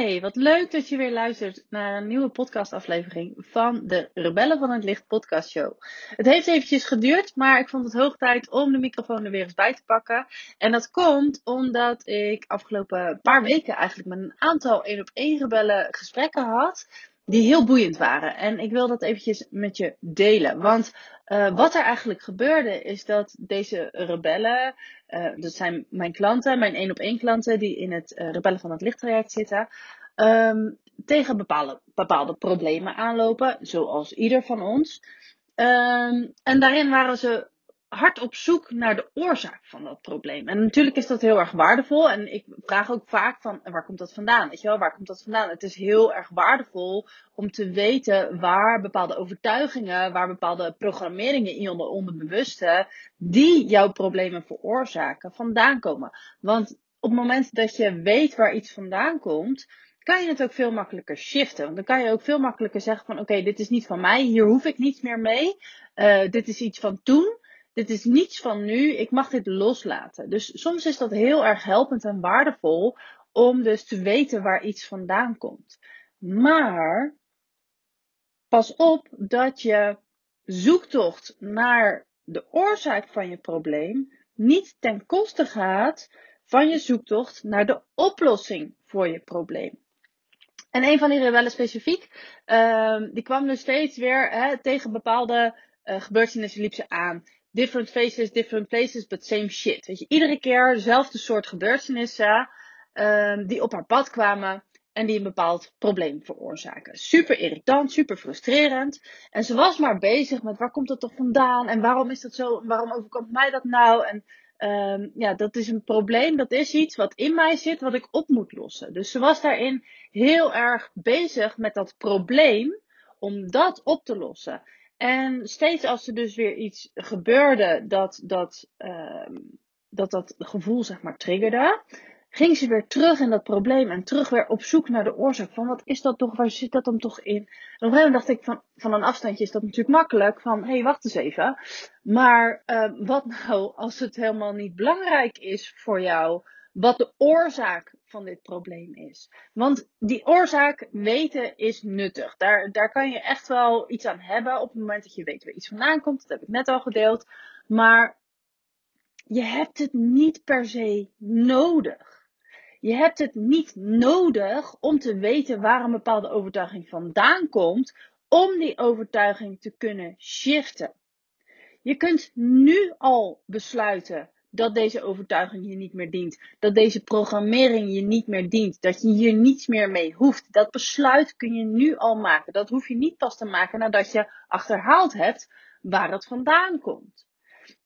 Hey, wat leuk dat je weer luistert naar een nieuwe podcastaflevering van de Rebellen van het Licht podcast show. Het heeft eventjes geduurd, maar ik vond het hoog tijd om de microfoon er weer eens bij te pakken. En dat komt omdat ik afgelopen paar weken eigenlijk met een aantal één op één rebellen gesprekken had die heel boeiend waren. En ik wil dat eventjes met je delen. Want uh, wat er eigenlijk gebeurde is dat deze rebellen, uh, dat zijn mijn klanten, mijn één op één klanten die in het uh, rebellen van het lichttraject zitten, um, tegen bepaalde, bepaalde problemen aanlopen, zoals ieder van ons. Um, en daarin waren ze hard op zoek naar de oorzaak van dat probleem. En natuurlijk is dat heel erg waardevol. En ik vraag ook vaak van, waar komt dat vandaan? Weet je wel, waar komt dat vandaan? Het is heel erg waardevol om te weten waar bepaalde overtuigingen, waar bepaalde programmeringen in je onderbewuste, die jouw problemen veroorzaken, vandaan komen. Want op het moment dat je weet waar iets vandaan komt, kan je het ook veel makkelijker shiften. Want dan kan je ook veel makkelijker zeggen van oké, dit is niet van mij, hier hoef ik niets meer mee. Uh, dit is iets van toen dit is niets van nu, ik mag dit loslaten. Dus soms is dat heel erg helpend en waardevol om dus te weten waar iets vandaan komt. Maar pas op dat je zoektocht naar de oorzaak van je probleem niet ten koste gaat van je zoektocht naar de oplossing voor je probleem. En een van die rebellen specifiek, uh, die kwam dus steeds weer hè, tegen bepaalde uh, gebeurtenissen liep ze aan different faces, different places, but same shit. Weet je, iedere keer dezelfde soort gebeurtenissen um, die op haar pad kwamen en die een bepaald probleem veroorzaken. Super irritant, super frustrerend. En ze was maar bezig met waar komt dat toch vandaan en waarom is dat zo waarom overkomt mij dat nou? En um, ja, dat is een probleem, dat is iets wat in mij zit, wat ik op moet lossen. Dus ze was daarin heel erg bezig met dat probleem om dat op te lossen. En steeds als er dus weer iets gebeurde dat dat, uh, dat, dat gevoel zeg maar triggerde, ging ze weer terug in dat probleem en terug weer op zoek naar de oorzaak van wat is dat toch, waar zit dat dan toch in? En op een gegeven moment dacht ik van, van een afstandje is dat natuurlijk makkelijk, van hé hey, wacht eens even, maar uh, wat nou als het helemaal niet belangrijk is voor jou wat de oorzaak van dit probleem is. Want die oorzaak weten is nuttig. Daar, daar kan je echt wel iets aan hebben op het moment dat je weet waar iets vandaan komt. Dat heb ik net al gedeeld. Maar je hebt het niet per se nodig. Je hebt het niet nodig om te weten waar een bepaalde overtuiging vandaan komt, om die overtuiging te kunnen shiften. Je kunt nu al besluiten dat deze overtuiging je niet meer dient. Dat deze programmering je niet meer dient. Dat je hier niets meer mee hoeft. Dat besluit kun je nu al maken. Dat hoef je niet pas te maken nadat je achterhaald hebt waar het vandaan komt.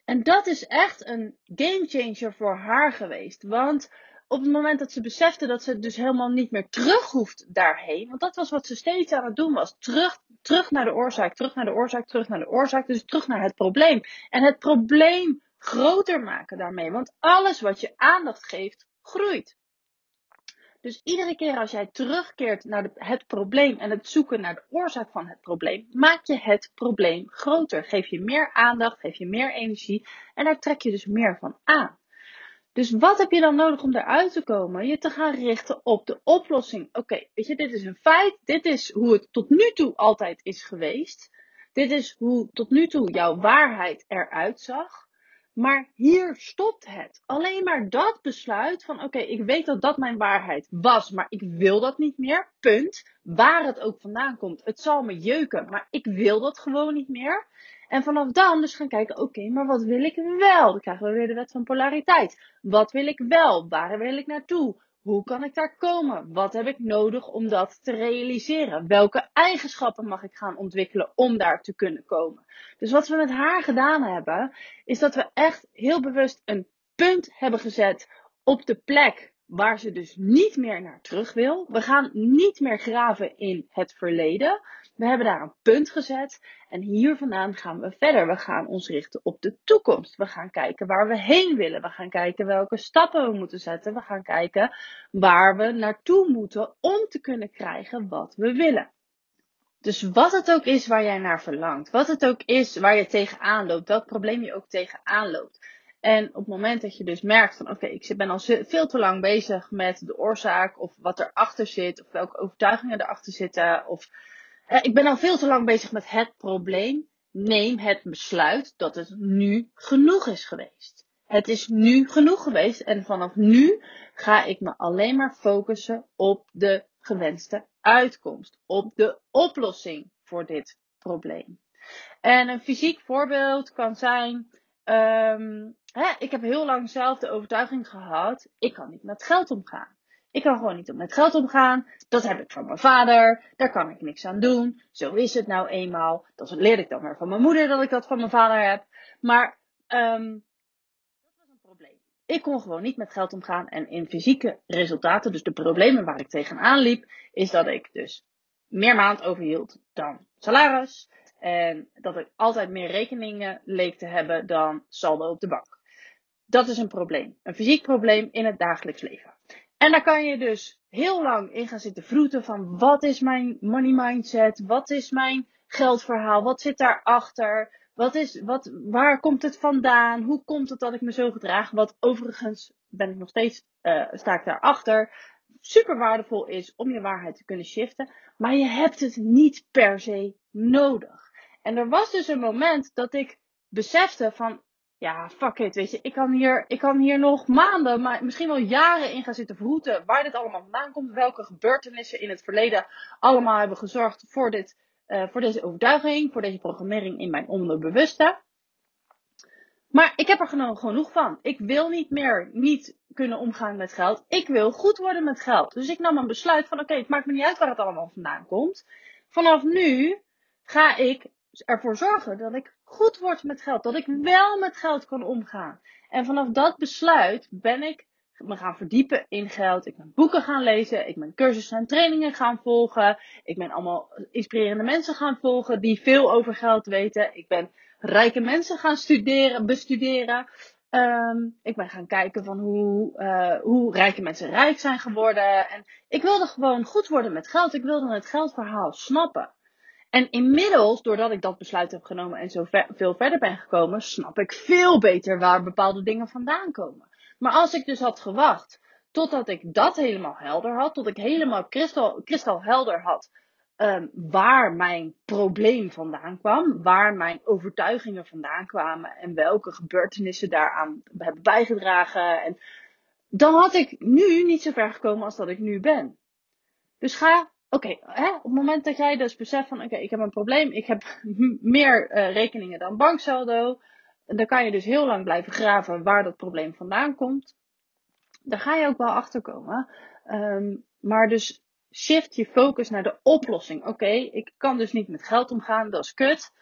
En dat is echt een game changer voor haar geweest. Want op het moment dat ze besefte dat ze dus helemaal niet meer terug hoeft daarheen. Want dat was wat ze steeds aan het doen was. Terug, terug naar de oorzaak, terug naar de oorzaak, terug naar de oorzaak. Dus terug naar het probleem. En het probleem groter maken daarmee. Want alles wat je aandacht geeft, groeit. Dus iedere keer als jij terugkeert naar het probleem en het zoeken naar de oorzaak van het probleem, maak je het probleem groter. Geef je meer aandacht, geef je meer energie en daar trek je dus meer van aan. Dus wat heb je dan nodig om eruit te komen? Je te gaan richten op de oplossing. Oké, weet je, dit is een feit. Dit is hoe het tot nu toe altijd is geweest. Dit is hoe tot nu toe jouw waarheid eruit zag. Maar hier stopt het. Alleen maar dat besluit van oké, ik weet dat dat mijn waarheid was, maar ik wil dat niet meer. Punt. Waar het ook vandaan komt. Het zal me jeuken, maar ik wil dat gewoon niet meer. En vanaf dan dus gaan kijken, oké, maar wat wil ik wel? Dan krijgen we weer de wet van polariteit. Wat wil ik wel? Waar wil ik naartoe? Hoe kan ik daar komen? Wat heb ik nodig om dat te realiseren? Welke eigenschappen mag ik gaan ontwikkelen om daar te kunnen komen? Dus wat we met haar gedaan hebben, is dat we echt heel bewust een punt hebben gezet op de plek waar ze dus niet meer naar terug wil. We gaan niet meer graven in het verleden. We hebben daar een punt gezet en hier vandaan gaan we verder. We gaan ons richten op de toekomst. We gaan kijken waar we heen willen. We gaan kijken welke stappen we moeten zetten. We gaan kijken waar we naartoe moeten om te kunnen krijgen wat we willen. Dus wat het ook is waar jij naar verlangt, wat het ook is waar je tegenaan loopt, welk probleem je ook tegenaan loopt. En op het moment dat je dus merkt van oké, ik ben al veel te lang bezig met de oorzaak of wat erachter zit of welke overtuigingen erachter zitten of ik ben al veel te lang bezig met het probleem. Neem het besluit dat het nu genoeg is geweest. Het is nu genoeg geweest en vanaf nu ga ik me alleen maar focussen op de gewenste uitkomst, op de oplossing voor dit probleem. En een fysiek voorbeeld kan zijn, um, hè, ik heb heel lang zelf de overtuiging gehad, ik kan niet met geld omgaan. Ik kan gewoon niet met geld omgaan. Dat heb ik van mijn vader. Daar kan ik niks aan doen. Zo is het nou eenmaal. Dat leerde ik dan maar van mijn moeder dat ik dat van mijn vader heb. Maar um, dat was een probleem. Ik kon gewoon niet met geld omgaan. En in fysieke resultaten, dus de problemen waar ik tegenaan liep, is dat ik dus meer maand overhield dan salaris. En dat ik altijd meer rekeningen leek te hebben dan saldo op de bank. Dat is een probleem. Een fysiek probleem in het dagelijks leven. En daar kan je dus heel lang in gaan zitten vroeten van wat is mijn money mindset? Wat is mijn geldverhaal? Wat zit daarachter? Wat is, wat, waar komt het vandaan? Hoe komt het dat ik me zo gedraag? Wat overigens ben ik nog steeds, uh, sta ik daarachter. Super waardevol is om je waarheid te kunnen shiften. Maar je hebt het niet per se nodig. En er was dus een moment dat ik besefte van, ja, fuck it, weet je. Ik kan hier, ik kan hier nog maanden, maar misschien wel jaren in gaan zitten vroeten waar dit allemaal vandaan komt. Welke gebeurtenissen in het verleden allemaal hebben gezorgd voor, dit, uh, voor deze overtuiging, voor deze programmering in mijn onderbewuste. Maar ik heb er genoeg van. Ik wil niet meer niet kunnen omgaan met geld. Ik wil goed worden met geld. Dus ik nam een besluit van oké, het maakt me niet uit waar het allemaal vandaan komt. Vanaf nu ga ik ervoor zorgen dat ik goed word met geld. Dat ik wel met geld kan omgaan. En vanaf dat besluit ben ik me gaan verdiepen in geld. Ik ben boeken gaan lezen. Ik ben cursussen en trainingen gaan volgen. Ik ben allemaal inspirerende mensen gaan volgen die veel over geld weten. Ik ben rijke mensen gaan studeren, bestuderen. Um, ik ben gaan kijken van hoe, uh, hoe rijke mensen rijk zijn geworden. En ik wilde gewoon goed worden met geld. Ik wilde het geldverhaal snappen. En inmiddels, doordat ik dat besluit heb genomen en zo veel verder ben gekomen, snap ik veel beter waar bepaalde dingen vandaan komen. Maar als ik dus had gewacht totdat ik dat helemaal helder had, tot ik helemaal kristal, kristalhelder had um, waar mijn probleem vandaan kwam, waar mijn overtuigingen vandaan kwamen en welke gebeurtenissen daaraan hebben bijgedragen. En dan had ik nu niet zo ver gekomen als dat ik nu ben. Dus ga Oké, op het moment dat jij dus beseft van oké, ik heb een probleem, ik heb meer uh, rekeningen dan banksaldo, dan kan je dus heel lang blijven graven waar dat probleem vandaan komt. Daar ga je ook wel achter komen. Um, maar dus shift je focus naar de oplossing. Oké, ik kan dus niet met geld omgaan, dat is kut.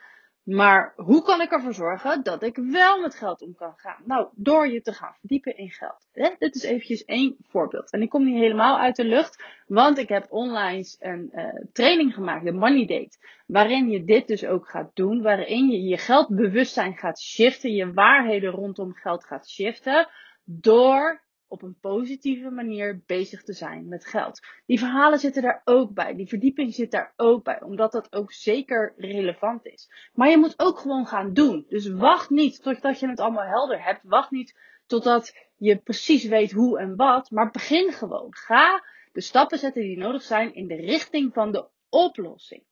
Maar hoe kan ik ervoor zorgen dat ik wel met geld om kan gaan? Nou, door je te gaan verdiepen in geld. Dit is eventjes één voorbeeld. En ik kom niet helemaal uit de lucht, want ik heb online een uh, training gemaakt, de Money Date. Waarin je dit dus ook gaat doen. Waarin je je geldbewustzijn gaat shiften, je waarheden rondom geld gaat shiften. Door op een positieve manier bezig te zijn met geld. Die verhalen zitten daar ook bij. Die verdieping zit daar ook bij. Omdat dat ook zeker relevant is. Maar je moet ook gewoon gaan doen. Dus wacht niet totdat je het allemaal helder hebt. Wacht niet totdat je precies weet hoe en wat. Maar begin gewoon. Ga de stappen zetten die nodig zijn in de richting van de oplossing.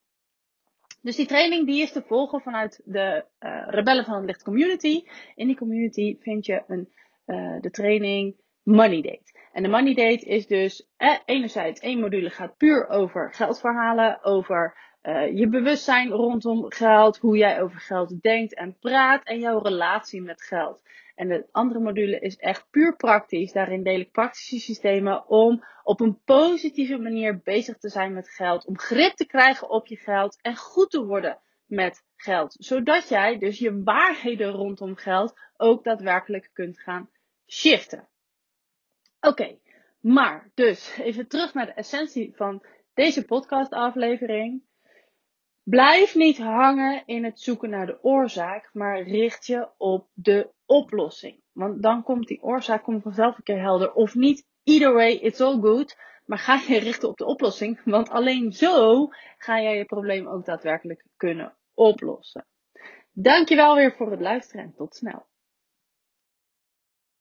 Dus die training die is te volgen vanuit de uh, Rebellen van het Licht community. In die community vind je een, uh, de training Money Date. En de Money Date is dus eh, enerzijds één module gaat puur over geldverhalen, over uh, je bewustzijn rondom geld, hoe jij over geld denkt en praat en jouw relatie met geld. En de andere module is echt puur praktisch. Daarin deel ik praktische systemen om op een positieve manier bezig te zijn met geld. Om grip te krijgen op je geld en goed te worden met geld. Zodat jij dus je waarheden rondom geld ook daadwerkelijk kunt gaan shiften. Oké, maar dus even terug naar de essentie van deze podcastaflevering. Blijf niet hangen in het zoeken naar de oorzaak, maar richt je op de oplossing. Want dan komt die oorzaak komt vanzelf een keer helder. Of niet, either way, it's all good. Maar ga je richten op de oplossing, want alleen zo ga jij je probleem ook daadwerkelijk kunnen oplossen. Dankjewel weer voor het luisteren en tot snel.